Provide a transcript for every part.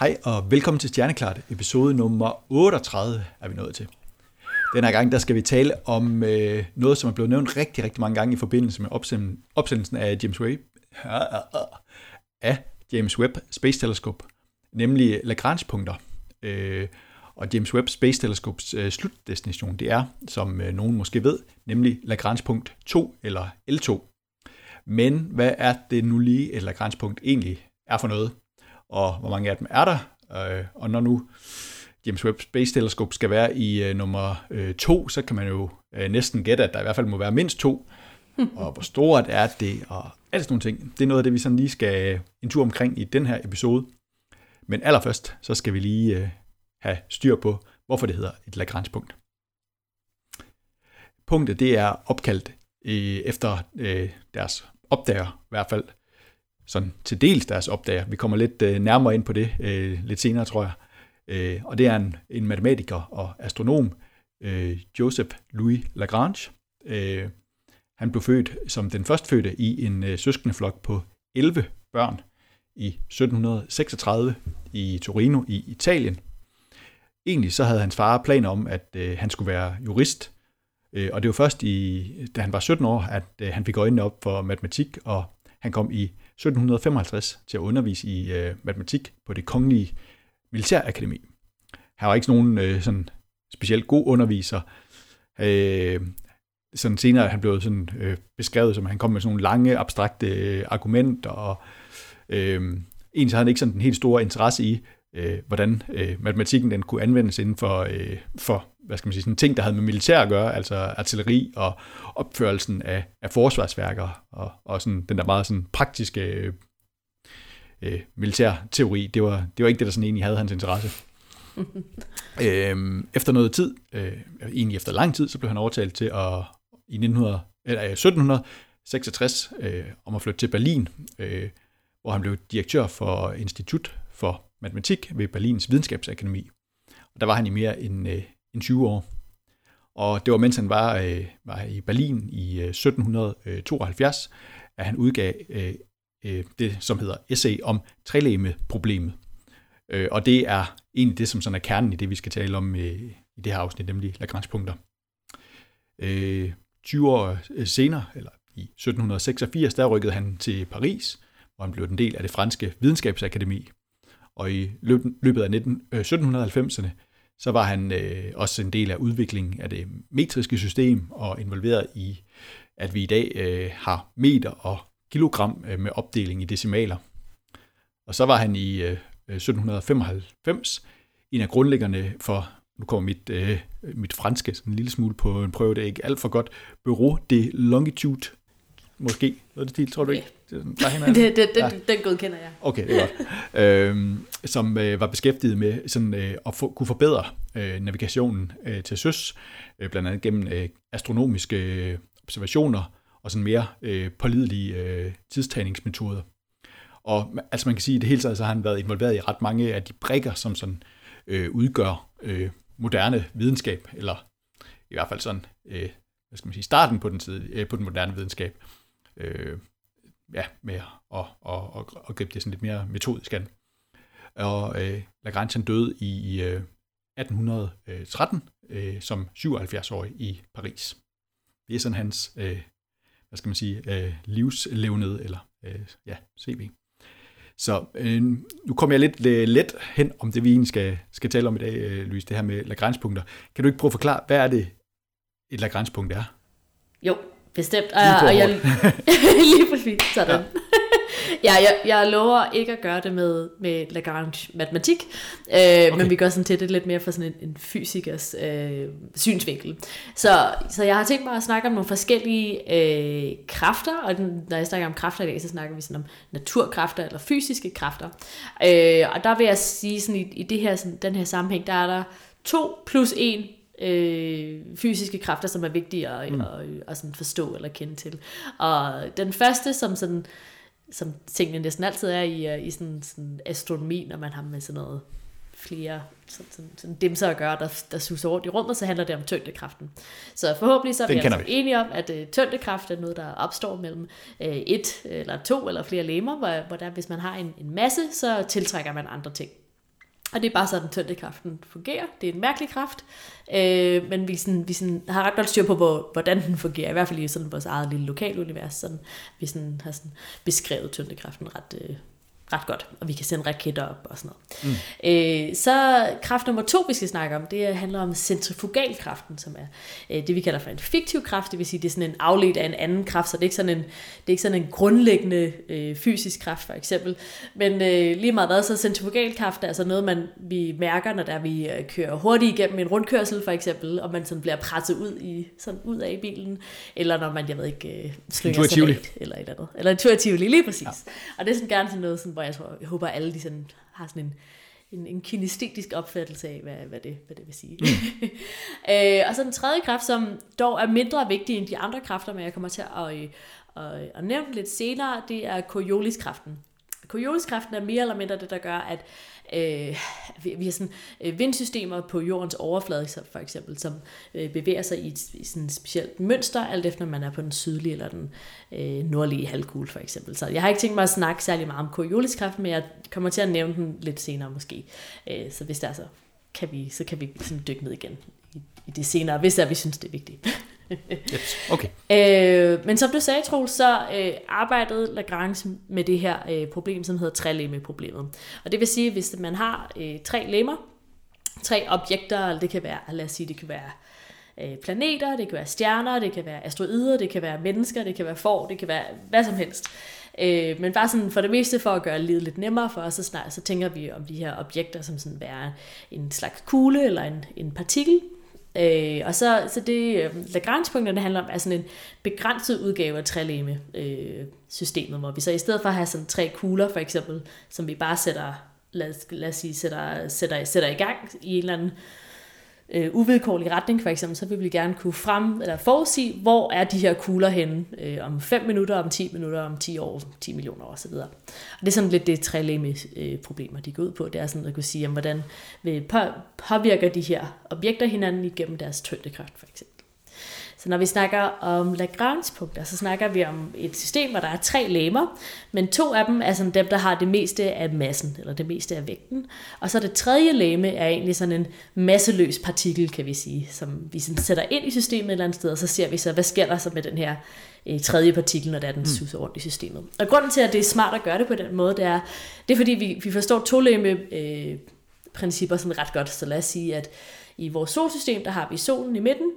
Hej og velkommen til Stjerneklart, episode nummer 38 er vi nået til. Den her gang der skal vi tale om øh, noget, som er blevet nævnt rigtig, rigtig mange gange i forbindelse med opsend- opsendelsen af James Webb, af James Webb Space Telescope, nemlig Lagrange-punkter. Øh, og James Webb Space Telescopes øh, slutdestination, det er, som øh, nogen måske ved, nemlig Lagrange-punkt 2 eller L2. Men hvad er det nu lige et Lagrange-punkt egentlig er for noget? Og hvor mange af dem er der? Øh, og når nu James Webb Space Telescope skal være i øh, nummer øh, to, så kan man jo øh, næsten gætte, at der i hvert fald må være mindst to. og hvor stort er det, og alle sådan nogle ting. Det er noget af det, vi sådan lige skal en tur omkring i den her episode. Men allerførst, så skal vi lige øh, have styr på, hvorfor det hedder et Lagrange-punkt. Punktet det er opkaldt øh, efter øh, deres opdager, i hvert fald sådan til dels deres opdager. Vi kommer lidt øh, nærmere ind på det øh, lidt senere, tror jeg. Øh, og det er en, en matematiker og astronom, øh, Joseph Louis Lagrange. Øh, han blev født som den førstfødte i en øh, søskendeflok på 11 børn i 1736 i Torino i Italien. Egentlig så havde hans far planer om, at øh, han skulle være jurist, øh, og det var først i, da han var 17 år, at øh, han fik øjnene op for matematik, og han kom i 1755 til at undervise i øh, matematik på det kongelige militærakademi. Han var ikke nogen øh, sådan specielt god underviser. Øh, sådan senere han blev sådan øh, beskrevet som, at han kom med sådan nogle lange, abstrakte øh, argumenter, og øh, egentlig havde han ikke sådan en helt stor interesse i, øh, hvordan øh, matematikken den kunne anvendes inden for, øh, for hvad skal man sige, sådan ting, der havde med militær at gøre, altså artilleri og opførelsen af, af forsvarsværker, og, og sådan den der meget sådan praktiske øh, øh, militær teori, det var, det var ikke det, der sådan egentlig havde hans interesse. øhm, efter noget tid, øh, egentlig efter lang tid, så blev han overtalt til at i 1900, eller, 1766 øh, om at flytte til Berlin, øh, hvor han blev direktør for Institut for Matematik ved Berlins Videnskabsakademi. Og der var han i mere end, øh, end 20 år. Og det var mens han var, øh, var i Berlin i øh, 1772, øh, at han udgav øh, øh, det, som hedder Essay om trælæme-problemet. Øh, og det er egentlig det, som sådan er kernen i det, vi skal tale om øh, i det her afsnit, nemlig Lagrange-punkter. Øh, 20 år øh, senere, eller i 1786, der rykkede han til Paris, hvor han blev en del af det franske videnskabsakademi. Og i løbet af 19, øh, 1790'erne, så var han øh, også en del af udviklingen af det metriske system og involveret i, at vi i dag øh, har meter og kilogram øh, med opdeling i decimaler. Og så var han i øh, øh 1795 en af grundlæggerne for, nu kommer mit, øh, mit franske sådan en lille smule på en prøve, det er ikke alt for godt, Bureau de Longitude, måske, noget det stil, tror du ikke? Det, det, det, det, ja. Den godkender jeg. Okay, det er godt. øhm, som øh, var beskæftiget med sådan, øh, at få, kunne forbedre øh, navigationen øh, til søs, øh, blandt andet gennem øh, astronomiske øh, observationer og sådan mere øh, pålidelige øh, tidstagningsmetoder. Og altså man kan sige, at i det hele taget så har han været involveret i ret mange af de brikker, som sådan øh, udgør øh, moderne videnskab, eller i hvert fald sådan, øh, hvad skal man sige, starten på den, tid, øh, på den moderne videnskab. Øh, øh, ja, med at, at, at, at, at gribe det sådan lidt mere metodisk an. Og øh, Lagrange han døde i øh, 1813 øh, som 77-årig i Paris. Det er sådan hans, øh, hvad skal man sige, øh, livslevnede, eller øh, ja, CV. Så øh, nu kommer jeg lidt øh, let hen om det, vi egentlig skal, skal tale om i dag, øh, Louise, det her med Lagrange-punkter. Kan du ikke prøve at forklare, hvad er det, et Lagrange-punkt er? Jo, bestemt. Og, og jeg, lige præcis, sådan. Ja. ja, jeg, jeg lover ikke at gøre det med, med Lagrange matematik, øh, okay. men vi gør sådan til det lidt mere fra sådan en, en fysikers øh, synsvinkel. Så, så jeg har tænkt mig at snakke om nogle forskellige øh, kræfter, og den, når jeg snakker om kræfter i dag, så snakker vi sådan om naturkræfter eller fysiske kræfter. Øh, og der vil jeg sige sådan i, i det her, sådan, den her sammenhæng, der er der to plus en øh, fysiske kræfter, som er vigtige at, mm. at, at, at sådan forstå eller kende til. Og den første, som sådan som tingene næsten altid er i, i sådan, sådan astronomi, når man har med sådan noget flere sådan, sådan, sådan dimser at gøre, der, der suser rundt i rummet, så handler det om tyngdekraften. Så forhåbentlig så er vi altså vi. enige om, at uh, tyngdekraft er noget, der opstår mellem uh, et eller to eller flere lemmer, hvor, hvor der, hvis man har en, en masse, så tiltrækker man andre ting. Og det er bare sådan, tyndekraften fungerer. Det er en mærkelig kraft, øh, men vi, sådan, vi sådan, har ret godt styr på, hvor, hvordan den fungerer. I hvert fald i sådan vores eget lille lokalunivers. Sådan, vi sådan, har sådan beskrevet tyndekraften ret, øh, ret godt, og vi kan sende raketter op og sådan noget. Mm. Øh, så kraft nummer to, vi skal snakke om, det handler om centrifugalkraften, som er øh, det, vi kalder for en fiktiv kraft, det vil sige, det er sådan en afledt af en anden kraft, så det er ikke sådan en, det er ikke sådan en grundlæggende øh, fysisk kraft, for eksempel. Men øh, lige meget hvad, så centrifugalkraft er altså noget, man, vi mærker, når der vi øh, kører hurtigt igennem en rundkørsel, for eksempel, og man sådan bliver presset ud, i, sådan ud af bilen, eller når man, jeg ved ikke, øh, slynger sig eller et eller andet. Eller tur lige præcis. Ja. Og det er sådan gerne sådan noget, sådan, hvor jeg, tror, jeg håber, at alle de sådan, har sådan en, en, en kinestetisk opfattelse af, hvad, hvad, det, hvad det vil sige. Mm. øh, og så den tredje kraft, som dog er mindre vigtig end de andre kræfter, men jeg kommer til at, at, at, at nævne lidt senere, det er Coriolis-kraften. Coriolis-kraften er mere eller mindre det, der gør, at øh, vi, vi har sådan øh, vindsystemer på jordens overflade, for eksempel, som øh, bevæger sig i et, i sådan et specielt mønster, alt efter man er på den sydlige eller den øh, nordlige halvkugle, for eksempel. Så jeg har ikke tænkt mig at snakke særlig meget om Corioliskraft, men jeg kommer til at nævne den lidt senere måske. Øh, så hvis der er så kan vi, så kan vi sådan dykke ned igen i, i det senere, hvis der, vi synes, det er vigtigt. yes. okay. Øh, men som du sagde, Troels, så øh, arbejdede Lagrange med det her øh, problem, som hedder trelemme-problemet. Og det vil sige, hvis man har øh, tre lemmer, tre objekter, eller det kan være, lad os sige, det kan være øh, planeter, det kan være stjerner, det kan være asteroider, det kan være mennesker, det kan være får, det kan være hvad som helst. Øh, men bare sådan for det meste for at gøre livet lidt nemmere for os, så, snart, så tænker vi om de her objekter som sådan være en slags kugle eller en, en partikel. Øh, og så, så det øh, Lagrange-punkterne handler om er sådan en begrænset udgave af træleme øh, systemet, hvor vi så i stedet for at have sådan tre kugler for eksempel, som vi bare sætter, lad, lad os sige, sætter, sætter, sætter i gang i en eller anden øh, uvilkårlig retning for eksempel, så vil vi gerne kunne frem, eller forudsige, hvor er de her kugler henne øh, om 5 minutter, om 10 minutter, om 10 år, 10 millioner år osv. Og det er sådan lidt det trælæme øh, problemer, de går ud på. Det er sådan at kunne sige, jamen, hvordan vil påvirker de her objekter hinanden igennem deres tyngdekraft for eksempel. Så når vi snakker om Lagrange-punkter, så snakker vi om et system, hvor der er tre lemmer, men to af dem er sådan dem, der har det meste af massen, eller det meste af vægten. Og så det tredje leme er egentlig sådan en masseløs partikel, kan vi sige, som vi sådan sætter ind i systemet et eller andet sted, og så ser vi så, hvad sker der så med den her øh, tredje partikel, når der er den mm. suser rundt i systemet. Og grunden til, at det er smart at gøre det på den måde, det er, det er fordi, vi, vi forstår to leme øh, principper sådan ret godt. Så lad os sige, at i vores solsystem, der har vi solen i midten,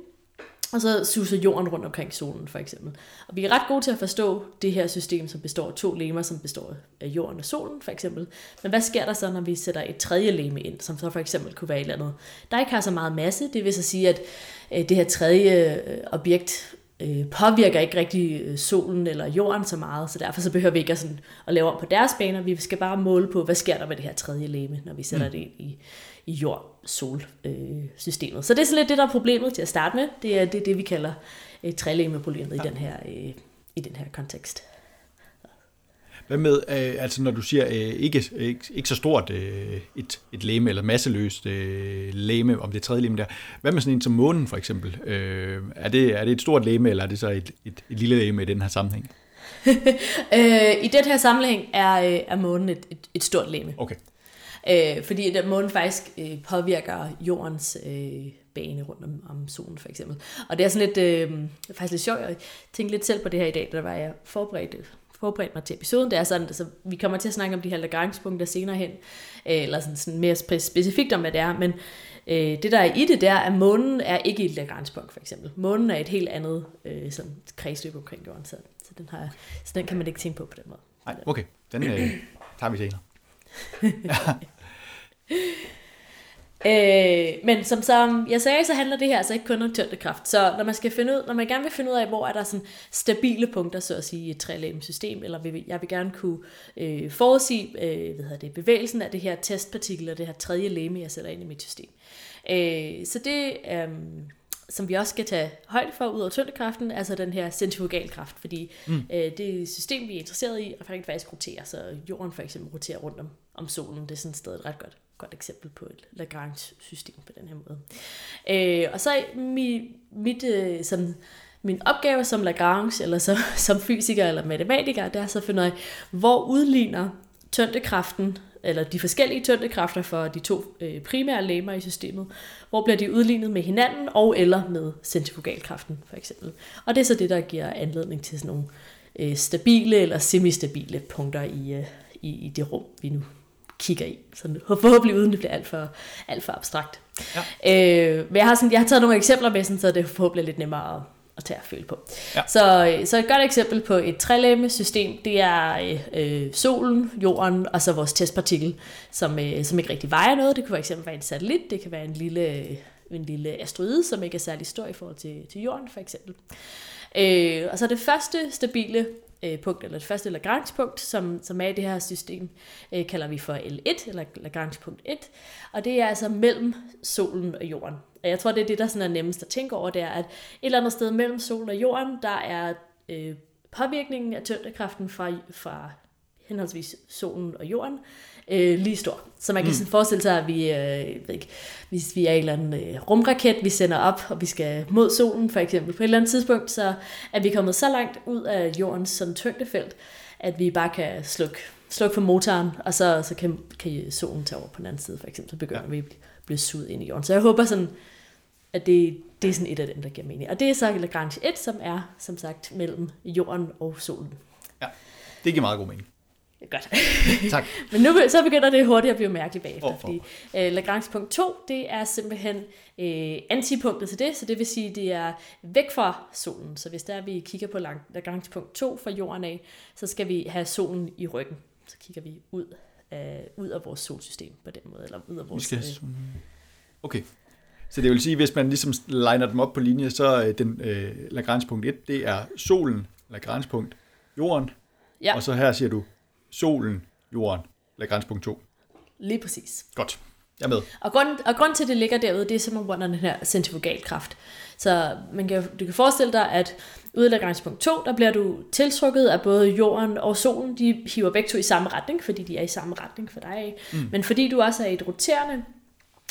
og så suser jorden rundt omkring solen, for eksempel. Og vi er ret gode til at forstå det her system, som består af to lemer, som består af jorden og solen, for eksempel. Men hvad sker der så, når vi sætter et tredje leme ind, som så for eksempel kunne være et eller andet, der ikke har så meget masse? Det vil så sige, at øh, det her tredje øh, objekt øh, påvirker ikke rigtig solen eller jorden så meget, så derfor så behøver vi ikke at, sådan, at lave om på deres baner. Vi skal bare måle på, hvad sker der med det her tredje leme, når vi sætter mm. det ind i, i jord-sol-systemet. så det er sådan lidt det, der er problemet til at starte med. Det er det, det vi kalder øh, træleme-problemet ja. i, den her, øh, i den her kontekst. Hvad med, øh, altså når du siger øh, ikke, ikke, ikke så stort øh, et, et læme, eller masseløst øh, læme, om det tredje læme der, hvad med sådan en som månen for eksempel? Øh, er, det, er det et stort læme, eller er det så et, et, et lille læme i den her sammenhæng? øh, I den her sammenhæng er, øh, er månen et, et, et stort læme. Okay. Øh, fordi at månen faktisk øh, påvirker jordens øh, bane rundt om, om solen for eksempel. Og det er sådan lidt, øh, faktisk lidt sjovt, jeg tænkte lidt selv på det her i dag, da var jeg forberedt, forberedt mig til episoden. Det er sådan, altså, vi kommer til at snakke om de her lagrangepunkter senere hen, øh, eller sådan, sådan mere specifikt om, hvad det er, men øh, det der er i det, der er, at månen er ikke et lagrangepunkt for eksempel. Månen er et helt andet øh, sådan, kredsløb omkring jorden, så, så, den har, så den kan man ikke tænke på på den måde. Nej, okay. Den øh, tager vi senere. Øh, men som, som jeg sagde, så handler det her altså ikke kun om tyngdekraft. Så når man, skal finde ud, når man gerne vil finde ud af, hvor er der sådan stabile punkter, så at sige, i et system, eller vil, jeg vil gerne kunne øh, forudsige øh, hvad hedder det, bevægelsen af det her testpartikel, og det her tredje leme, jeg sætter ind i mit system. Øh, så det, øh, som vi også skal tage højde for ud over tyngdekraften, altså den her centrifugalkraft, fordi mm. øh, det system, vi er interesseret i, er faktisk roterer, så jorden for eksempel roterer rundt om, om solen. Det er sådan et sted et ret godt, godt eksempel på et Lagrange-system på den her måde. Øh, og så mit, mit øh, sådan, min opgave som Lagrange, eller så, som fysiker eller matematiker, det er så at finde ud af, hvor udligner tyngdekraften eller de forskellige tyngdekræfter for de to øh, primære lemmer i systemet, hvor bliver de udlignet med hinanden og eller med centrifugalkraften for eksempel. Og det er så det, der giver anledning til sådan nogle øh, stabile eller semistabile punkter i, øh, i, i det rum, vi nu kigger i. Så forhåbentlig uden det bliver alt for, alt for abstrakt. Ja. Øh, men jeg har, sådan, jeg har taget nogle eksempler med, sådan, så det forhåbentlig er lidt nemmere at, at tage at føle på. Ja. Så, så et godt eksempel på et trælæme system, det er øh, solen, jorden og så vores testpartikel, som, øh, som ikke rigtig vejer noget. Det kan fx være en satellit, det kan være en lille, en lille asteroide, som ikke er særlig stor i forhold til, til jorden for eksempel. Øh, og så det første stabile øh, punkt, eller det første Lagrange-punkt, som, som er i det her system, øh, kalder vi for L1, eller Lagrange-punkt 1, og det er altså mellem solen og jorden. Og jeg tror, det er det, der sådan er nemmest at tænke over, det er, at et eller andet sted mellem solen og jorden, der er øh, påvirkningen af tyngdekraften fra, fra henholdsvis solen og jorden, øh, lige stor. Så man kan mm. forestille sig, at vi, øh, ved ikke, hvis vi er en eller anden øh, rumraket, vi sender op, og vi skal mod solen for eksempel, på et eller andet tidspunkt, så er vi kommet så langt ud af jordens sådan tyngdefelt, at vi bare kan slukke, slukke for motoren, og så, så kan, kan solen tage over på den anden side, for eksempel, så begynder ja. vi at blive suget ind i jorden. Så jeg håber sådan, at det, det er sådan et af dem, der giver mening. Og det er så Lagrange 1, som er, som sagt, mellem jorden og solen. Ja, det giver meget god mening. Godt. tak. Men nu så begynder det hurtigt at blive mærkeligt bagefter, oh, oh. fordi uh, Lagrange punkt 2, det er simpelthen uh, antipunktet til det, så det vil sige, det er væk fra solen. Så hvis der vi kigger på Lagrange punkt 2 fra jorden af, så skal vi have solen i ryggen. Så kigger vi ud af, ud af vores solsystem på den måde, eller ud af vores... Vi skal... Uh, okay. Så det vil sige, hvis man ligesom liner dem op på linje, så uh, den uh, Lagrange punkt 1, det er solen, Lagrange punkt jorden, ja. og så her siger du solen, jorden, Lagrange-punkt 2. Lige præcis. Godt. Jeg er med. Og grund, og grund til, at det ligger derude, det er simpelthen på den her centrifugalkraft. Så man kan, du kan forestille dig, at ude af Lagrange-punkt 2, der bliver du tiltrukket af både jorden og solen. De hiver begge to i samme retning, fordi de er i samme retning for dig. Mm. Men fordi du også er i et roterende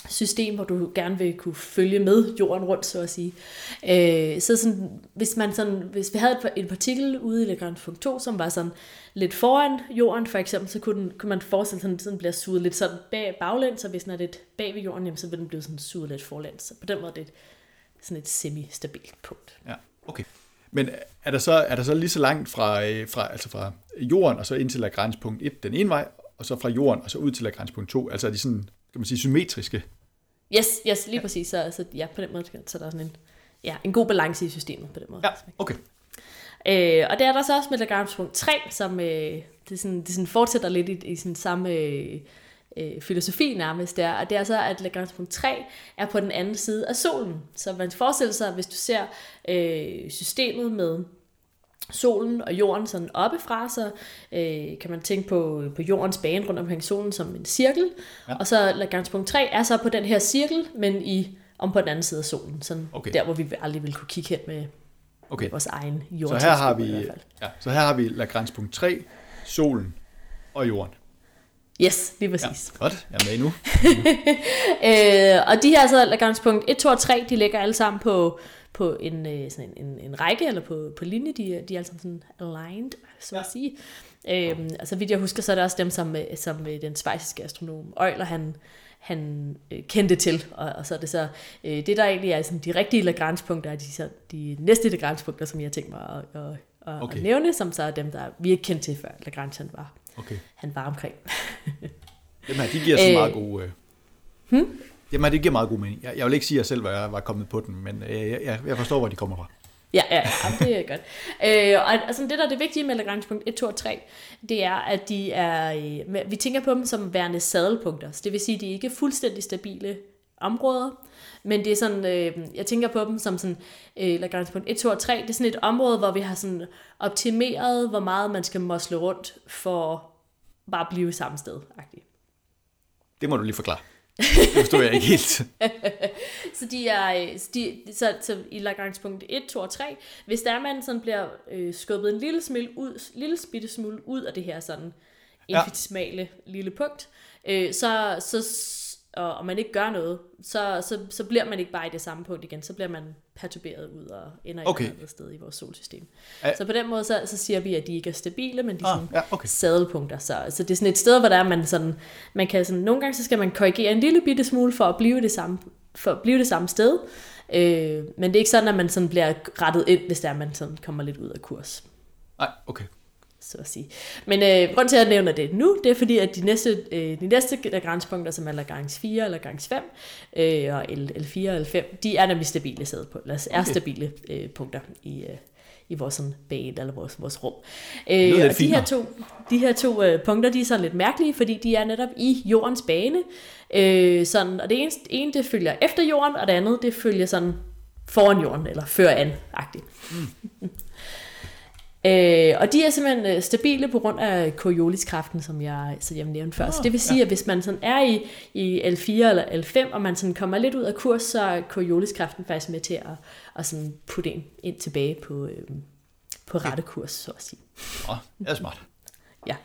system, hvor du gerne vil kunne følge med jorden rundt, så at sige. Øh, så sådan, hvis, man sådan, hvis vi havde et, partikel ude i Lagrange punkt 2, som var sådan lidt foran jorden for eksempel, så kunne, den, kunne man forestille sig, at den bliver suget lidt sådan bag, baglæns, så hvis den er lidt bag ved jorden, jamen, så vil den blive sådan suget lidt forlæns. Så på den måde det er det sådan et semi-stabilt punkt. Ja, okay. Men er der så, er der så lige så langt fra, øh, fra, altså fra jorden og så ind til Lagrange punkt 1 den ene vej, og så fra jorden og så ud til Lagrange punkt 2? Altså er de sådan kan man sige, symmetriske. Yes, yes, lige ja. præcis. Så, så ja, på den måde, så der er sådan en, ja, en god balance i systemet på den måde. Ja, okay. Øh, og det er der så også med Lagrange punkt 3, som øh, det, sådan, det sådan fortsætter lidt i, i sådan samme øh, øh, filosofi nærmest der. Og det er så, at Lagrange punkt 3 er på den anden side af solen. Så man forestiller sig, hvis du ser øh, systemet med solen og jorden sådan oppefra, så øh, kan man tænke på, på jordens bane rundt omkring solen som en cirkel. Ja. Og så Lagrange-punkt 3 er så på den her cirkel, men i om på den anden side af solen. Sådan okay. der, hvor vi aldrig vil kunne kigge hen med, okay. med vores egen jord. Så her har vi, ja, så her har vi Lagrange-punkt 3, solen og jorden. Yes, lige præcis. Ja, godt, jeg er med nu. øh, og de her så Lagrange-punkt 1, 2 og 3, de ligger alle sammen på på en, øh, sådan en, en, en række, eller på, på linje, de, de er altså sådan aligned, så at sige. Øhm, altså vidt jeg husker, så er det også dem, som, øh, som øh, den svejsiske astronom Euler, han, han øh, kendte til, og, og så er det så, øh, det der egentlig er sådan, de rigtige Lagrange-punkter, er de, så, de næste Lagrange-punkter, som jeg har tænkt mig at, at, at, okay. at nævne, som så er dem, der vi ikke kendte til før Lagrange han var, okay. han var omkring. Dem her, de giver så meget gode... Øh... Hmm? Jamen, det giver meget god mening. Jeg, jeg vil ikke sige, at jeg selv var, var kommet på den, men øh, jeg, jeg forstår, hvor de kommer fra. Ja, ja, ja det er godt. Øh, og altså, det, der er det vigtige med Lagrange-punkt 1, 2 og 3, det er, at de er, øh, vi tænker på dem som værende sadelpunkter. Så det vil sige, at de er ikke fuldstændig stabile områder, men det er sådan, øh, jeg tænker på dem som sådan, øh, Lagrange-punkt 1, 2 og 3, det er sådan et område, hvor vi har sådan optimeret, hvor meget man skal mosle rundt for bare at blive samme sted. -agtigt. Det må du lige forklare. Det forstår jeg ikke helt. så de er, de, så, så i Lagrange-punkt 1, 2 og 3, hvis der man sådan bliver øh, skubbet en lille, smil ud, lille bitte smule ud af det her sådan infinitesimale ja. lille punkt, øh, så, så og, og man ikke gør noget, så, så, så bliver man ikke bare i det samme punkt igen, så bliver man perturberet ud og ender okay. et andet sted i vores solsystem. Ja. Så på den måde, så, så siger vi, at de ikke er stabile, men de er ah, sådan ja, okay. sadelpunkter. Så, så det er sådan et sted, hvor der er, man sådan, man kan sådan, nogle gange så skal man korrigere en lille bitte smule for at blive det samme, for at blive det samme sted, øh, men det er ikke sådan, at man sådan bliver rettet ind, hvis der er, man sådan kommer lidt ud af kurs. Nej, okay så at sige. Men øh, grund til, at jeg nævner det nu, det er fordi, at de næste, øh, de næste grænspunkter, som er Lagrange 4 eller Lagrange 5, øh, og L, L4 og L5, de er nemlig stabile sæde på, eller er stabile øh, punkter i, øh, i vores sådan, bane eller vores, vores rum. Øh, og de her to, de her to øh, punkter, de er sådan lidt mærkelige, fordi de er netop i jordens bane. Øh, sådan, og det ene, ene, det følger efter jorden, og det andet, det følger sådan foran jorden, eller før an-agtigt. Mm. Øh, og de er simpelthen øh, stabile på grund af Corioliskraften, som jeg, så jeg nævnte før. Oh, så det vil sige, ja. at hvis man sådan er i, i L4 eller L5, og man sådan kommer lidt ud af kurs, så er Corioliskraften faktisk med til at, at sådan putte en ind tilbage på, øh, på rette kurs, så at sige. Åh, oh, det er smart. Ja,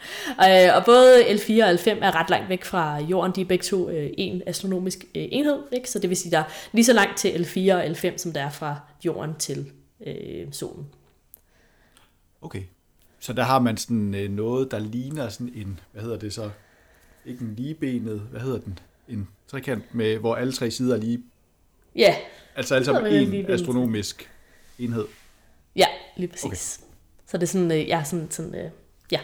øh, og både L4 og L5 er ret langt væk fra jorden. De er begge to øh, en astronomisk øh, enhed, ikke? så det vil sige, der er lige så langt til L4 og L5, som der er fra jorden til øh, solen. Okay. Så der har man sådan øh, noget, der ligner sådan en, hvad hedder det så, ikke en ligebenet, hvad hedder den? En trekant, med, hvor alle tre sider er lige. Ja. Altså alle sammen en astronomisk enhed. Ja, lige præcis. Okay. Så det er sådan, øh, ja, sådan, sådan øh, ja,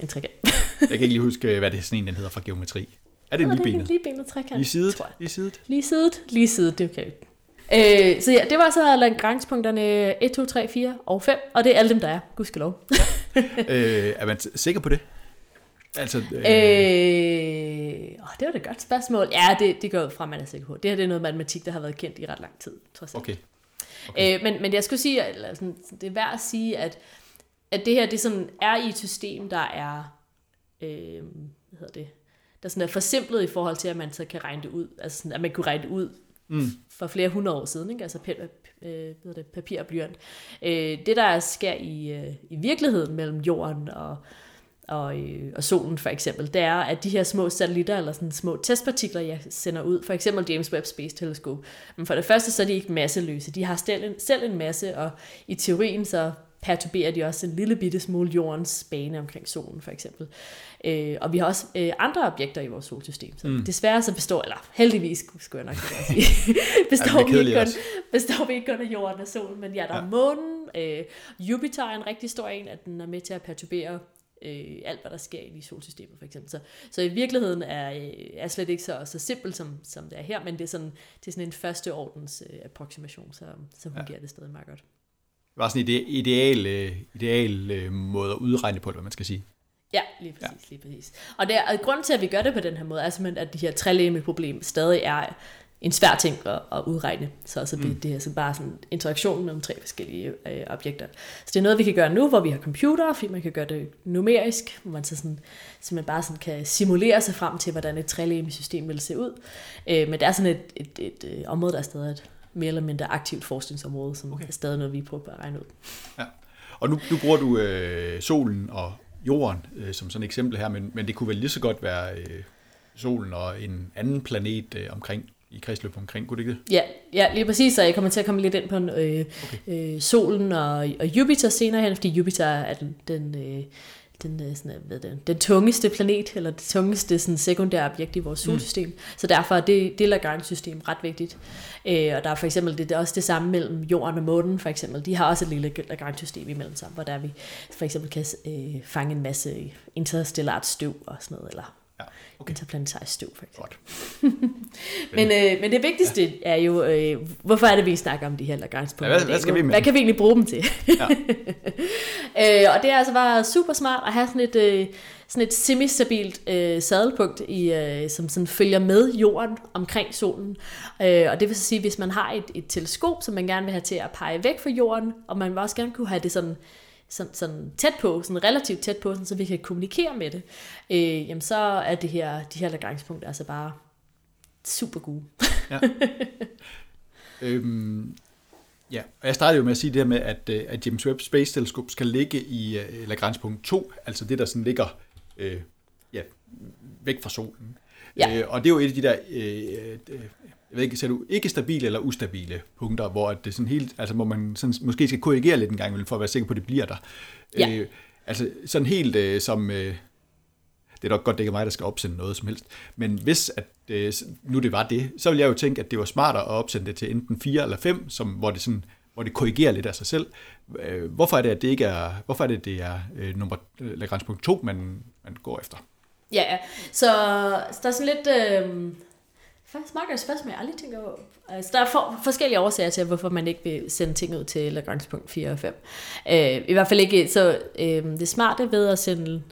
en trekant. jeg kan ikke lige huske, hvad det er sådan en, den hedder fra geometri. Er det en ligebenet? Det er en ligebenet trekant. Lige sidet? Lige sidet? Lige sidet, lige sidet, det kan jeg Øh, så ja, det var så Lagrange-punkterne 1, 2, 3, 4 og 5, og det er alle dem, der er, gudskelov. Øh, er man sikker på det? Altså, øh... Øh, åh, det var et godt spørgsmål. Ja, det, det går ud fra, man er sikker på. Det her det er noget matematik, der har været kendt i ret lang tid, trods alt. Okay. okay. Øh, men, men jeg skulle sige, eller sådan, det er værd at sige, at, at det her det sådan er i et system, der er, øh, hvad hedder det, der sådan er forsimplet i forhold til, at man så kan regne det ud. Altså sådan, at man kunne regne det ud mm. for flere hundrede år siden, ikke? altså øh, hvad det, papir og blyant. Øh, det, der sker i, øh, i virkeligheden mellem jorden og, og, øh, og solen for eksempel, det er, at de her små satellitter, eller sådan små testpartikler, jeg sender ud, for eksempel James Webb Space Telescope, men for det første, så er de ikke masseløse. De har selv en, selv en masse, og i teorien så perturberer de også en lille bitte smule jordens bane omkring solen, for eksempel. Øh, og vi har også øh, andre objekter i vores solsystem. Så mm. desværre så består, eller heldigvis skulle jeg nok sige, består, ja, vi ikke kun, består vi ikke kun af jorden og solen, men ja, der ja. er månen. Øh, Jupiter er en rigtig stor en, at den er med til at perturbere øh, alt, hvad der sker i solsystemet, for eksempel. Så, så i virkeligheden er, øh, er slet ikke så, så simpelt, som, som det er her, men det er sådan, det er sådan en første ordens øh, approximation, så, så fungerer ja. det stadig meget godt. Det var sådan en ideal, øh, ideal øh, måde at udregne på, hvad man skal sige. Ja, lige præcis, ja. lige præcis. Og, det er, grund til, at vi gør det på den her måde, er simpelthen, at de her trelæme problem stadig er en svær ting at, at udregne. Så, så det, mm. det er så bare sådan interaktion mellem tre forskellige øh, objekter. Så det er noget, vi kan gøre nu, hvor vi har computer, fordi man kan gøre det numerisk, hvor man så, sådan, så man bare sådan kan simulere sig frem til, hvordan et trelæme system vil se ud. Øh, men det er sådan et, et, et, et område, der er stadig et mere eller mindre aktivt forskningsområde, som okay. er stadig noget, vi prøver at regne ud. Ja. Og nu, nu bruger du øh, solen og jorden øh, som sådan et eksempel her, men, men det kunne vel lige så godt være øh, solen og en anden planet øh, omkring i kredsløb omkring, kunne det ikke Ja, ja, lige præcis, så jeg kommer til at komme lidt ind på øh, okay. øh, solen og, og Jupiter senere hen, fordi Jupiter er den, den øh, den, øh, sådan, hvad det, den tungeste planet, eller det tungeste sådan, sekundære objekt i vores mm. solsystem. Mm. Så derfor er det, det Lagrange-system ret vigtigt. Øh, og der er for eksempel det, det er også det samme mellem jorden og månen, for eksempel. De har også et lille Lagrange-system imellem sig, hvor der vi for eksempel kan øh, fange en masse interstellart støv og sådan noget, eller okay. Interplanetarisk støv, for eksempel. men, øh, men det vigtigste ja. er jo, øh, hvorfor er det, vi snakker om de her Lagrange-punkter? Ja, hvad, hvad, skal vi med? hvad kan vi egentlig bruge dem til? Ja. øh, og det er altså bare super smart at have sådan et, øh, sådan et semistabilt øh, sadelpunkt, i, øh, som sådan følger med jorden omkring solen. Øh, og det vil så sige, hvis man har et, et teleskop, som man gerne vil have til at pege væk fra jorden, og man vil også gerne kunne have det sådan sådan, sådan tæt på, sådan relativt tæt på, sådan, så vi kan kommunikere med det, øh, jamen så er det her, de her lagrangepunkter altså bare super gode. ja. øhm, ja, og jeg startede jo med at sige det her med, at, øh, at James Webb Space Telescope skal ligge i uh, Lagrange punkt 2, altså det, der sådan ligger øh, ja, væk fra solen. Ja. Øh, og det er jo et af de der, øh, øh jeg ved ikke, ser du ikke stabile eller ustabile punkter, hvor det sådan helt, altså hvor man sådan, måske skal korrigere lidt en gang, for at være sikker på, at det bliver der. Ja. Øh, altså sådan helt øh, som, øh, det er nok godt, det ikke er mig, der skal opsende noget som helst, men hvis at, øh, nu det var det, så ville jeg jo tænke, at det var smartere at opsende det til enten 4 eller 5, som, hvor det sådan hvor det korrigerer lidt af sig selv. Øh, hvorfor er det, at det ikke er, hvorfor er det, det er øh, nummer, Lagrange 2, man, man går efter? Ja, så, så der er sådan lidt, øh, faktisk meget godt spørgsmål, jeg aldrig tænker over. Altså, der er for, forskellige årsager til, hvorfor man ikke vil sende ting ud til Lagrange-punkt 4 og 5. Øh, I hvert fald ikke, så øh, det smarte ved at sende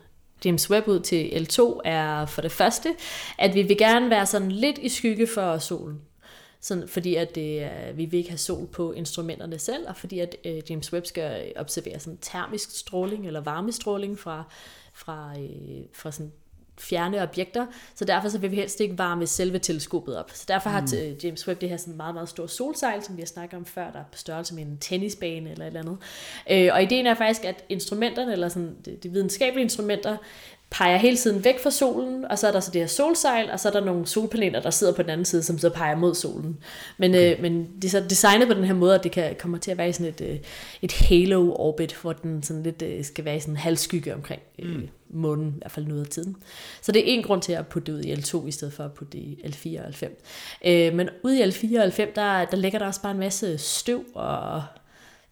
James Webb ud til L2 er for det første, at vi vil gerne være sådan lidt i skygge for solen. Sådan, fordi at det, vi vil ikke have sol på instrumenterne selv, og fordi at øh, James Webb skal observere sådan termisk stråling eller varmestråling fra, fra, øh, fra sådan fjerne objekter, så derfor så vil vi helst ikke varme selve teleskopet op. Så derfor har mm. James Webb det her sådan meget, meget store solsejl, som vi har snakket om før, der er på størrelse med en tennisbane eller et eller andet. Øh, og ideen er faktisk, at instrumenterne, eller sådan de, de videnskabelige instrumenter, peger hele tiden væk fra solen, og så er der så det her solsejl, og så er der nogle solpaneler, der sidder på den anden side, som så peger mod solen. Men, okay. øh, men det er så designet på den her måde, at det kan komme til at være i sådan et, øh, et halo-orbit, hvor den sådan lidt øh, skal være i sådan en halvskygge omkring øh, mm. månen, i hvert fald noget af tiden. Så det er en grund til at putte det ud i L2, i stedet for at putte det i L4 og L5. Øh, men ude i L4 og L5, der, der ligger der også bare en masse støv og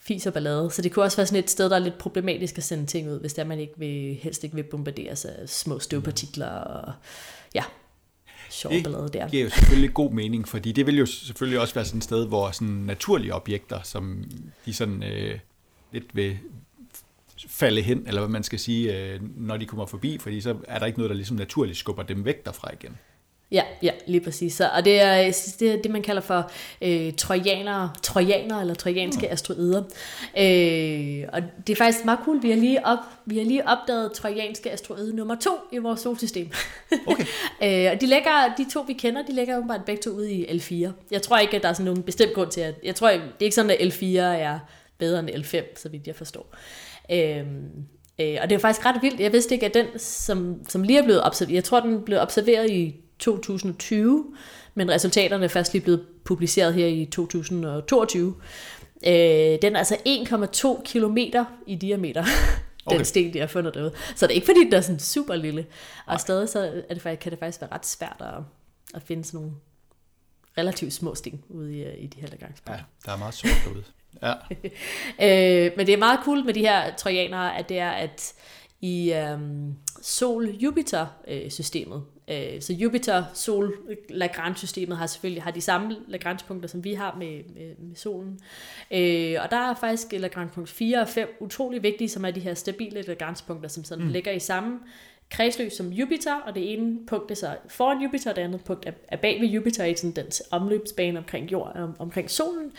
fis og ballade. Så det kunne også være sådan et sted, der er lidt problematisk at sende ting ud, hvis der man ikke vil, helst ikke vil bombarderes af små støvpartikler og ja, sjov ballade der. Det giver jo selvfølgelig god mening, fordi det vil jo selvfølgelig også være sådan et sted, hvor sådan naturlige objekter, som de sådan øh, lidt vil falde hen, eller hvad man skal sige, øh, når de kommer forbi, fordi så er der ikke noget, der ligesom naturligt skubber dem væk derfra igen. Ja, ja, lige præcis. Så, og det er, det er det, man kalder for øh, trojanere, trojaner eller trojanske mm. asteroider. Øh, og det er faktisk meget cool. Vi har lige, op, vi har lige opdaget trojanske asteroide nummer to i vores solsystem. Okay. øh, og de, ligger, de to, vi kender, de ligger åbenbart begge to ude i L4. Jeg tror ikke, at der er sådan nogen bestemt grund til, at... Jeg tror, det er ikke sådan, at L4 er bedre end L5, så vidt jeg forstår. Øh, øh, og det er faktisk ret vildt. Jeg vidste ikke, at den, som, som lige er blevet observeret, jeg tror, den blev observeret i 2020, men resultaterne er først lige blevet publiceret her i 2022. Øh, den er altså 1,2 km i diameter, den okay. sten, de har fundet derude. Så det er ikke fordi, den er sådan super lille. Og stadig så er det, kan det faktisk være ret svært at, at finde sådan nogle relativt små sten ude i, i de her. Ja, der er meget sort derude. Ja. øh, men det er meget cool med de her trojanere, at det er, at i øhm, Sol-Jupiter-systemet. Øh, så Jupiter, Sol, Lagrange-systemet har selvfølgelig har de samme Lagrange-punkter, som vi har med, med, med solen. Øh, og der er faktisk Lagrange-punkt 4 og 5 utrolig vigtige, som er de her stabile Lagrange-punkter, som sådan mm. ligger i samme kredsløb som Jupiter, og det ene punkt er så foran Jupiter, og det andet punkt er bag ved Jupiter i sådan dens omløbsbane omkring jord, om, omkring solen.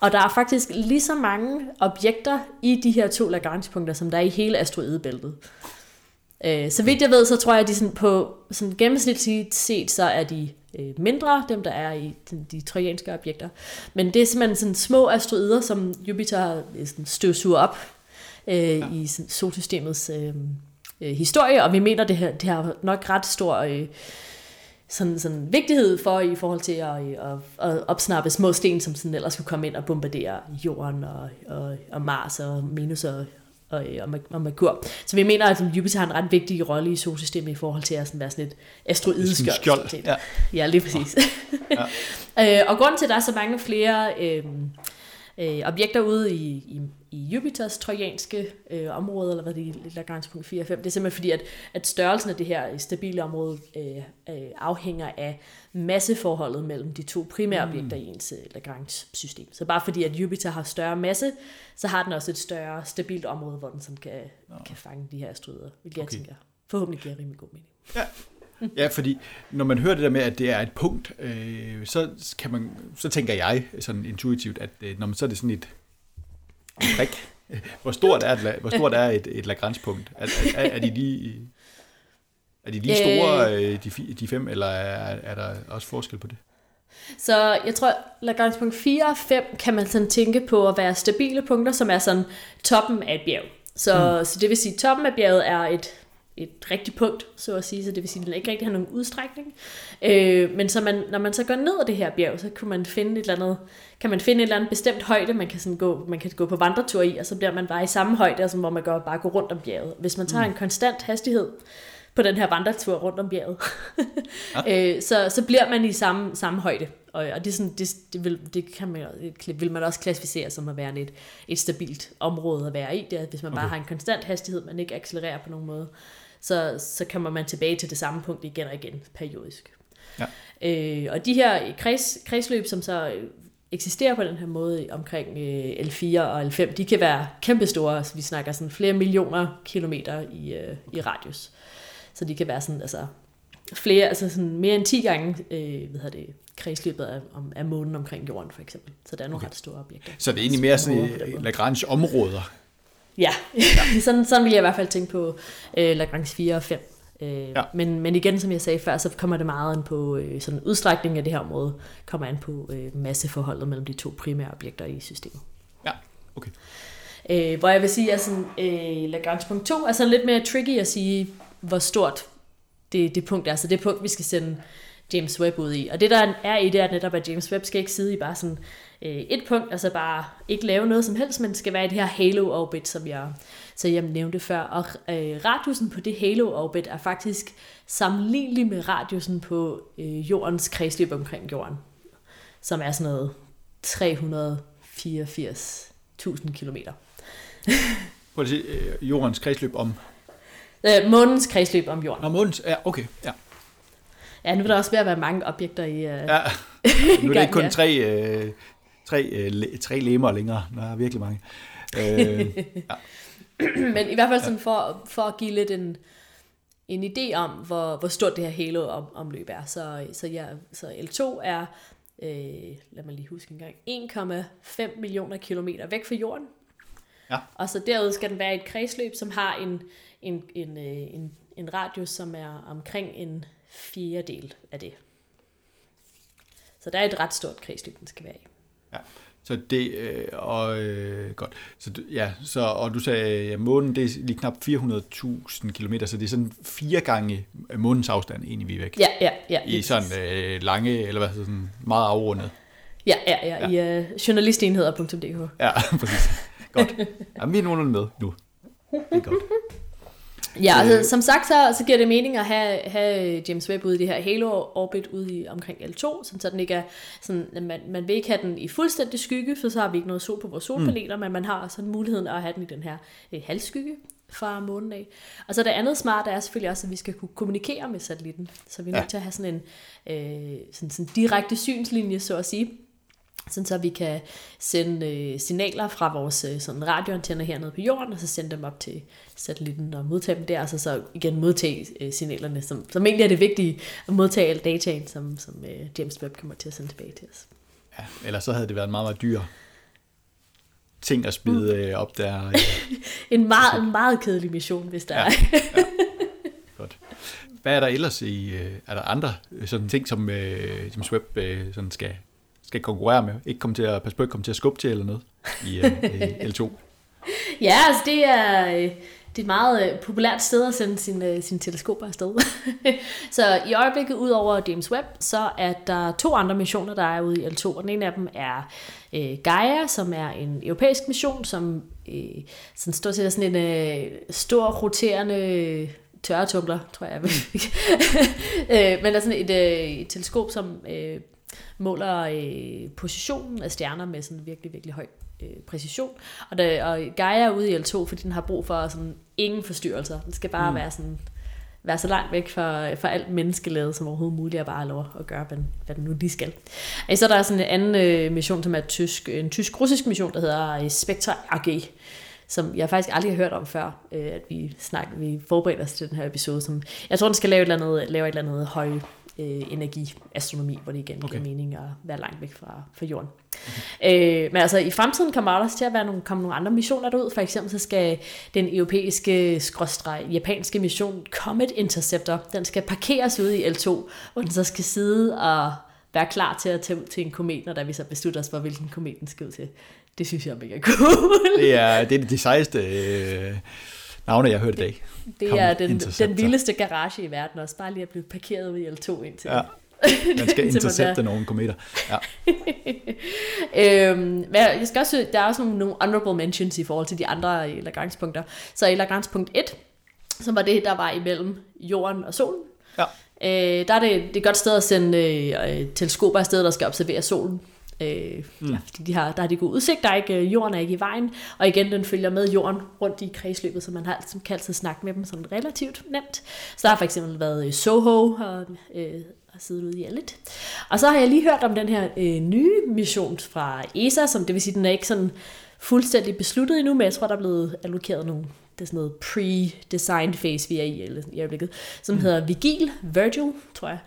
Og der er faktisk lige så mange objekter i de her to Lagrange-punkter, som der er i hele asteroidebæltet. Øh, så vidt jeg ved, så tror jeg, at de sådan på sådan gennemsnitligt set, så er de øh, mindre, dem der er i de, de trojanske objekter. Men det er simpelthen sådan små asteroider, som Jupiter sådan støvsuger op øh, ja. i sådan, solsystemets øh, øh, historie, og vi mener, det her, det har nok ret stor øh, sådan, sådan vigtighed for i forhold til at, at, at opsnappe små sten, som sådan ellers skulle komme ind og bombardere jorden og, og, og Mars og Venus og, og, og, og Merkur. Så vi mener, at Jupiter har en ret vigtig rolle i solsystemet i forhold til at sådan være sådan et asteroideskjold. Skjold, ja. ja, lige præcis. Ja. øh, og grunden til, at der er så mange flere øh, øh, objekter ude i, i, i Jupiters trojanske øh, område, eller hvad det er, Lagrange.4 4 og 5. Det er simpelthen fordi, at, at størrelsen af det her stabile område øh, øh, afhænger af masseforholdet mellem de to primære mm. objekter i ens øh, Lagrange-system. Så bare fordi, at Jupiter har større masse, så har den også et større stabilt område, hvor den sådan kan, ja. kan fange de her asteroider, hvilket okay. jeg tænker forhåbentlig giver rimelig god mening. Ja. Ja, fordi når man hører det der med, at det er et punkt, øh, så, kan man, så tænker jeg sådan intuitivt, at øh, når man, så er det sådan et prik. Hvor stort er, et, hvor stort er et, et Lagrange-punkt? Er, er, er de lige... Er de lige store, øh, de, de fem, eller er, er der også forskel på det? Så jeg tror, Lagrange punkt 4 og 5 kan man sådan tænke på at være stabile punkter, som er sådan toppen af et bjerg. Så, mm. så det vil sige, at toppen af bjerget er et et rigtigt punkt, så at sige, så det vil sige, at den ikke rigtig har nogen udstrækning. Øh, men så man, når man så går ned ad det her bjerg, så kan man finde et eller andet, kan man finde et eller andet bestemt højde, man kan, sådan gå, man kan gå på vandretur i, og så bliver man bare i samme højde, altså, hvor man går, bare går rundt om bjerget. Hvis man tager mm. en konstant hastighed, på den her vandretur rundt om bjerget, ja. øh, så, så bliver man i samme, samme højde. Og, og det, er sådan, det, det, vil, det kan man, det vil man også klassificere som at være et, et stabilt område at være i. Det er, hvis man okay. bare har en konstant hastighed, man ikke accelererer på nogen måde, så, så kommer man tilbage til det samme punkt igen og igen, periodisk. Ja. Øh, og de her kreds, kredsløb, som så eksisterer på den her måde omkring øh, L4 og L5, de kan være kæmpestore. Altså, vi snakker sådan flere millioner kilometer i, øh, i radius. Så de kan være sådan, altså, flere, altså sådan mere end 10 gange, øh, hvad det, kredsløbet af, om, af månen omkring jorden, for eksempel. Så der er nogle okay. ret store objekter. Så det er egentlig mere sådan Lagrange områder? Ja, sådan, sådan vil jeg i hvert fald tænke på øh, Lagrange 4 og 5. Øh, ja. men, men igen, som jeg sagde før, så kommer det meget an på øh, sådan udstrækning af det her område, kommer an på øh, masseforholdet mellem de to primære objekter i systemet. Ja, okay. Øh, hvor jeg vil sige, at sådan, øh, Lagrange punkt 2 er sådan lidt mere tricky at sige, hvor stort det, det punkt er. Så det punkt, vi skal sende James Webb ud i. Og det der er i det er netop, at James Webb skal ikke sidde i bare sådan øh, et punkt, altså bare ikke lave noget som helst, men skal være i det her halo-orbit, som jeg, så jeg nævnte før. Og øh, radiusen på det halo-orbit er faktisk sammenlignelig med radiusen på øh, jordens kredsløb omkring jorden, som er sådan noget 384.000 kilometer. Prøv at sige, øh, jordens kredsløb om Øh, månens kredsløb om jorden. Nå, månens, ja, okay. Ja. Ja, nu vil der også være, at være mange objekter i uh, Ja, nu er det ikke kun tre, uh, tre, uh, tre lemmer længere. Der er virkelig mange. Uh, ja. Men i hvert fald sådan for, for at give lidt en, en idé om, hvor, hvor stort det her halo-omløb er. Så, så, ja, så L2 er, øh, lad mig lige huske en gang, 1,5 millioner kilometer væk fra jorden. Ja. Og så derud skal den være et kredsløb, som har en, en, en, øh, en, en radius, som er omkring en fjerdedel af det. Så der er et ret stort kredsløb, den skal være i. Ja. Så det, øh, og øh, godt. Så, ja, så, og du sagde, at månen det er lige knap 400.000 km, så det er sådan fire gange månens afstand, egentlig vi er væk. Ja, ja, ja. I sådan øh, lange, eller hvad sådan meget afrundet. Ja, ja, ja, ja. i uh, journalistenheder.dk. Ja, præcis. Godt. Jamen, vi er nogenlunde med nu. Det er godt. Ja, altså, som sagt, så, så giver det mening at have, have James Webb ude i det her halo-orbit ude i omkring L2, så den ikke er sådan, man, man vil ikke have den i fuldstændig skygge, for så har vi ikke noget sol på vores solpaneler, mm. men man har sådan muligheden at have den i den her øh, halvskygge fra månen af. Og så det andet smarte er selvfølgelig også, at vi skal kunne kommunikere med satellitten, så vi er ja. nødt til at have sådan en øh, sådan, sådan direkte synslinje, så at sige, sådan så vi kan sende øh, signaler fra vores øh, sådan radioantenner hernede på jorden, og så sende dem op til satellitten og modtage dem der, og så, så igen modtage øh, signalerne, som, som egentlig er det vigtige, at modtage al dataen, som, som øh, James Webb kommer til at sende tilbage til os. Ja, ellers så havde det været en meget, meget dyr ting at spide mm. øh, op der. Øh. en, meget, en meget kedelig mission, hvis der ja, er. ja. Godt. Hvad er der ellers i, øh, er der andre sådan ting, som øh, James Webb øh, sådan skal skal konkurrere med. Ikke komme til at passe på, ikke komme til at skubbe til eller noget i, øh, L2. Ja, altså det er, øh, det er et meget øh, populært sted at sende sine, sine teleskoper afsted. så i øjeblikket, ud over James Webb, så er der to andre missioner, der er ude i L2. Og den ene af dem er øh, Gaia, som er en europæisk mission, som øh, sådan stort set er sådan en øh, stor roterende tørretumbler, tror jeg. øh, men der er sådan et, øh, et teleskop, som øh, måler øh, positionen af stjerner med sådan virkelig, virkelig høj øh, præcision. Og, det, og Gaia er ude i L2, fordi den har brug for sådan ingen forstyrrelser. Den skal bare mm. være sådan være så langt væk fra, fra alt menneskelavet som overhovedet muligt, og bare lov at gøre, hvad, hvad den nu lige skal. Og så er der sådan en anden øh, mission, som er tysk, en tysk-russisk mission, der hedder øh, Spectre AG, som jeg faktisk aldrig har hørt om før, øh, at vi snakker, vi forbereder os til den her episode. Som, jeg tror, den skal lave et eller andet, lave et eller andet høj øh, energiastronomi, hvor det igen okay. giver mening at være langt væk fra, fra jorden. Okay. Øh, men altså i fremtiden kommer der også til at være nogle, komme nogle andre missioner derud. For eksempel så skal den europæiske, skråstreg, japanske mission Comet Interceptor, den skal parkeres ude i L2, hvor den så skal sidde og være klar til at tage ud til en komet, når der vi så beslutter os for, hvilken komet den skal ud til. Det synes jeg er mega cool. det er det, er det sejeste... Øh navne, jeg har hørt i dag. Det er den, den vildeste garage i verden også, bare lige at blive parkeret i L2 indtil. Ja. Man skal intercepte nogle kometer. Ja. øhm, men jeg skal også, der er også nogle, nogle honorable mentions i forhold til de andre øh, Lagrange-punkter. Så i Lagrange-punkt 1, som var det, der var imellem jorden og solen, ja. øh, der er det, det er et godt sted at sende øh, teleskoper afsted, der skal observere solen. Øh, mm. ja, fordi de har, der har de gode udsigt, der er ikke, øh, jorden er ikke i vejen, og igen, den følger med jorden rundt i kredsløbet, så man har, som kan altid snakke med dem sådan relativt nemt. Så der har for eksempel været øh, Soho, og, øh, har siddet ude i lidt. Og så har jeg lige hørt om den her øh, nye mission fra ESA, som det vil sige, den er ikke sådan fuldstændig besluttet endnu, men jeg tror, der er blevet allokeret nogle det er sådan noget pre-designed phase, vi er i, i øjeblikket, som mm. hedder Vigil, Virgil, tror jeg.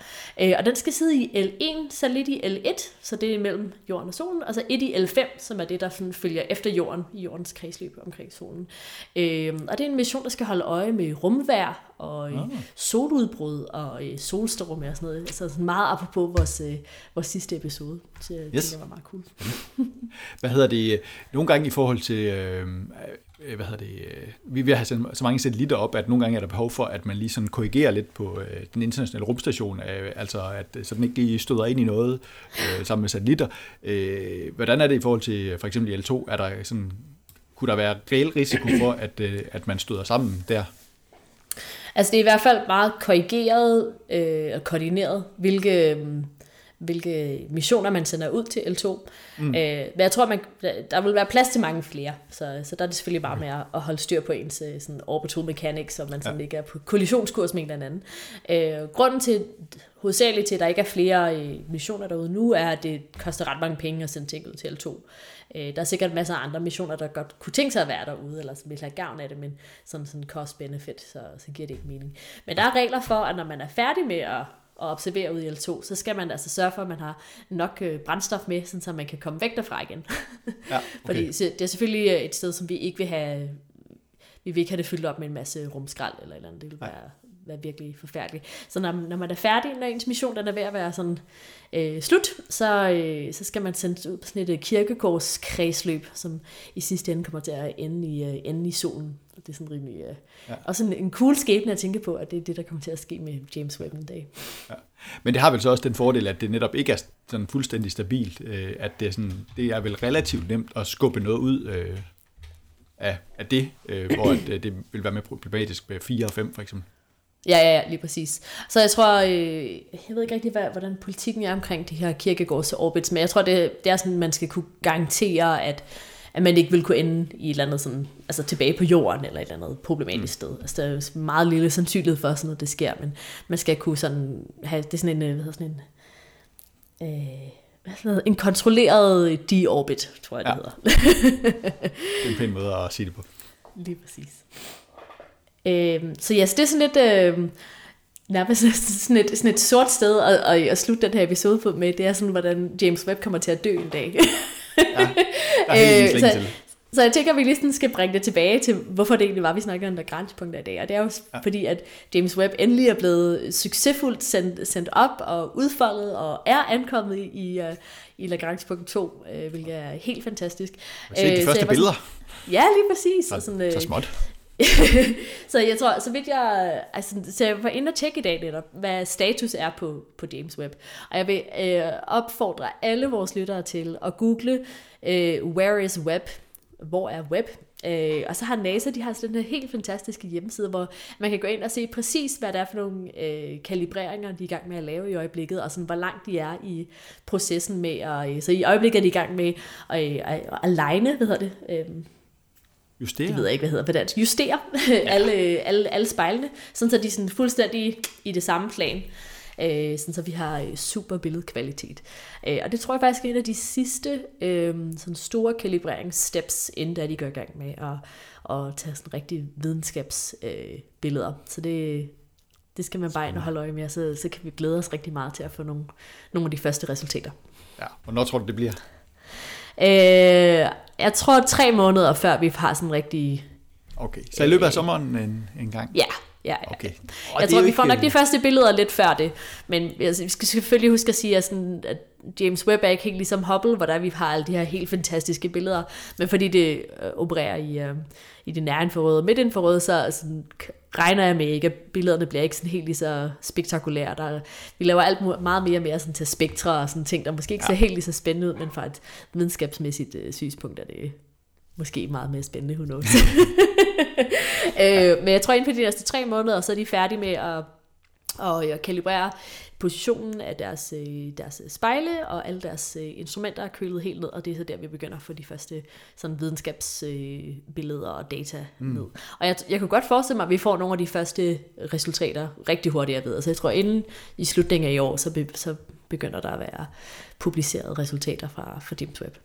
Øh, og den skal sidde i L1, så lidt i L1, så det er mellem jorden og solen, og så et i L5, som er det, der sådan følger efter jorden, i jordens kredsløb omkring solen. Øh, og det er en mission, der skal holde øje med rumvær, og øh, ah. soludbrud, og øh, solstorme og sådan noget. Altså sådan meget apropos vores, øh, vores sidste episode. Så det yes. var meget cool. hvad hedder det? Nogle gange i forhold til... Øh, Øh, hvad hedder det, øh, vi vil have så mange satellitter op, at nogle gange er der behov for, at man lige sådan korrigerer lidt på øh, den internationale rumstation, altså at så den ikke lige støder ind i noget sammen med satellitter. hvordan er det i forhold til for eksempel L2? Er der sådan, kunne der være reel risiko for, at, at man støder sammen der? Altså det er i hvert fald meget korrigeret øh, og koordineret, hvilke... Hvilke missioner man sender ud til L2. Mm. Øh, men jeg tror, man, der vil være plads til mange flere, så, så der er det selvfølgelig bare med at holde styr på ens øh, sådan orbital mechanics, så man sådan ja. ikke er på kollisionskurs med en eller anden. Øh, grunden til, hovedsageligt til, at der ikke er flere øh, missioner derude nu, er, at det koster ret mange penge at sende ting ud til L2. Øh, der er sikkert masser af andre missioner, der godt kunne tænke sig at være derude, eller som vil have gavn af det, men sådan sådan cost-benefit, så, så giver det ikke mening. Men der er regler for, at når man er færdig med at og observere ud i L2, så skal man altså sørge for, at man har nok øh, brændstof med, sådan så man kan komme væk derfra igen. ja, okay. Fordi det er selvfølgelig øh, et sted, som vi ikke vil have, vi vil ikke have det fyldt op med en masse rumskrald eller eller andet. Det vil være, være virkelig forfærdeligt. Så når, når man er færdig, når ens mission den er ved at være sådan øh, slut, så, øh, så skal man sendes ud på sådan et øh, kirkegårdskredsløb, som i sidste ende kommer til at ende i, øh, ende i solen. Det er sådan rimelig... Øh, ja. Og sådan en cool skæbne at tænke på, at det er det, der kommer til at ske med James Webb en dag. Ja. Men det har vel så også den fordel, at det netop ikke er sådan fuldstændig stabilt. Øh, at det er, sådan, det er vel relativt nemt at skubbe noget ud øh, af, af det, øh, hvor at, øh, det vil være mere problematisk med 4 og 5 for eksempel. Ja, ja, ja, lige præcis. Så jeg tror, øh, jeg ved ikke rigtig, hvad, hvordan politikken er omkring de her kirkegårds orbits, men jeg tror, det, det er sådan, man skal kunne garantere, at at man ikke vil kunne ende i et eller andet sådan, altså tilbage på jorden, eller et eller andet problematisk mm. sted. Altså, der er meget lille sandsynlighed for, sådan noget det sker, men man skal kunne sådan have, det er sådan en, øh, hvad hedder sådan en, øh, hvad hedder, en kontrolleret deorbit, tror jeg, det ja. hedder. det er en pæn måde at sige det på. Lige præcis. Øh, så ja, så det er sådan lidt... Øh, nærmest sådan et, sådan et sort sted at, at, at slutte den her episode på med, det er sådan, hvordan James Webb kommer til at dø en dag. ja, øh, så, så jeg tænker, at vi lige sådan skal bringe det tilbage til, hvorfor det egentlig var, vi snakkede om Lagrange-punkter i dag. Og det er jo ja. fordi, at James Webb endelig er blevet succesfuldt sendt, sendt op og udfoldet og er ankommet i, uh, i Lagrange-punkt 2, uh, hvilket er helt fantastisk. Se de uh, første billeder. Sådan, ja, lige præcis. Så, og sådan, så småt. så jeg tror, så vidt jeg, altså, så jeg var inde og tjekke i dag netop, hvad status er på, på James Webb. Og jeg vil øh, opfordre alle vores lyttere til at google, øh, where is web? Hvor er web? Øh, og så har NASA, de har sådan en helt fantastiske hjemmeside, hvor man kan gå ind og se præcis, hvad der er for nogle øh, kalibreringer, de er i gang med at lave i øjeblikket, og sådan, hvor langt de er i processen med at... Øh, så i øjeblikket er de i gang med at, øh, at, at aligne, hvad hedder det? Øh, Justere? Det ved jeg ikke, hvad hedder på dansk. Justere ja. alle, alle, alle spejlene, sådan så de er sådan fuldstændig i det samme plan. Øh, sådan så vi har øh, super billedkvalitet. Øh, og det tror jeg faktisk er en af de sidste øh, sådan store kalibreringssteps, inden da de går i gang med at, at tage sådan rigtige videnskabsbilleder. Øh, så det, det skal man bare ind og holde øje med, så, så kan vi glæde os rigtig meget til at få nogle, nogle af de første resultater. Ja, hvornår tror du, det bliver? Øh, jeg tror tre måneder før vi har sådan rigtig... Okay, så i løbet af sommeren en, en gang? Ja, ja. Okay. Og jeg tror, vi får nok de første billeder lidt før det, men altså, vi skal selvfølgelig huske at sige, at, sådan, at James Webb er ikke helt ligesom Hubble, hvor der vi har alle de her helt fantastiske billeder, men fordi det øh, opererer i, øh, i det nære infrarøde og midt infrarøde, så sådan, regner jeg med ikke, at billederne bliver ikke sådan helt lige så spektakulære. Der, vi laver alt meget mere mere sådan til spektre og sådan ting, der måske ikke ja. ser helt lige så spændende ud, men fra et videnskabsmæssigt øh, synspunkt er det måske meget mere spændende, who knows. øh, men jeg tror, inden for de næste tre måneder, så er de færdige med at, at, at kalibrere positionen af deres, øh, deres spejle, og alle deres øh, instrumenter er kølet helt ned, og det er så der, vi begynder at få de første sådan, videnskabsbilleder og data mm. ned. Og jeg, jeg kunne godt forestille mig, at vi får nogle af de første resultater rigtig hurtigt, jeg ved. Så jeg tror, inden i slutningen af i år, så, be, så begynder der at være publicerede resultater fra, fra James Webb.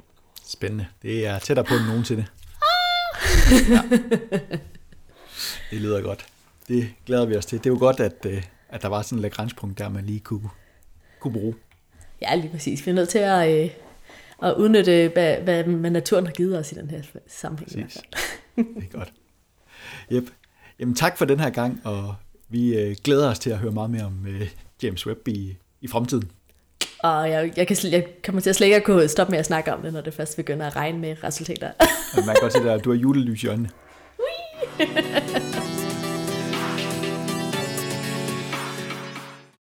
Spændende. Det er tættere på end nogensinde. ja. Det lyder godt. Det glæder vi os til. Det er jo godt, at, øh, at der var sådan et lagrangepunkt der, man lige kunne, kunne bruge. Ja, lige præcis. Vi er nødt til at, øh, at udnytte, hvad, hvad naturen har givet os i den her sammenhæng. Præcis. Det er godt. Yep. Jamen tak for den her gang, og vi øh, glæder os til at høre meget mere om James Webb i, i fremtiden. Og jeg, jeg, kan, jeg kommer til at slet ikke at kunne stoppe med at snakke om det, når det først begynder at regne med resultater. man kan godt se, at du har julelys i øjnene.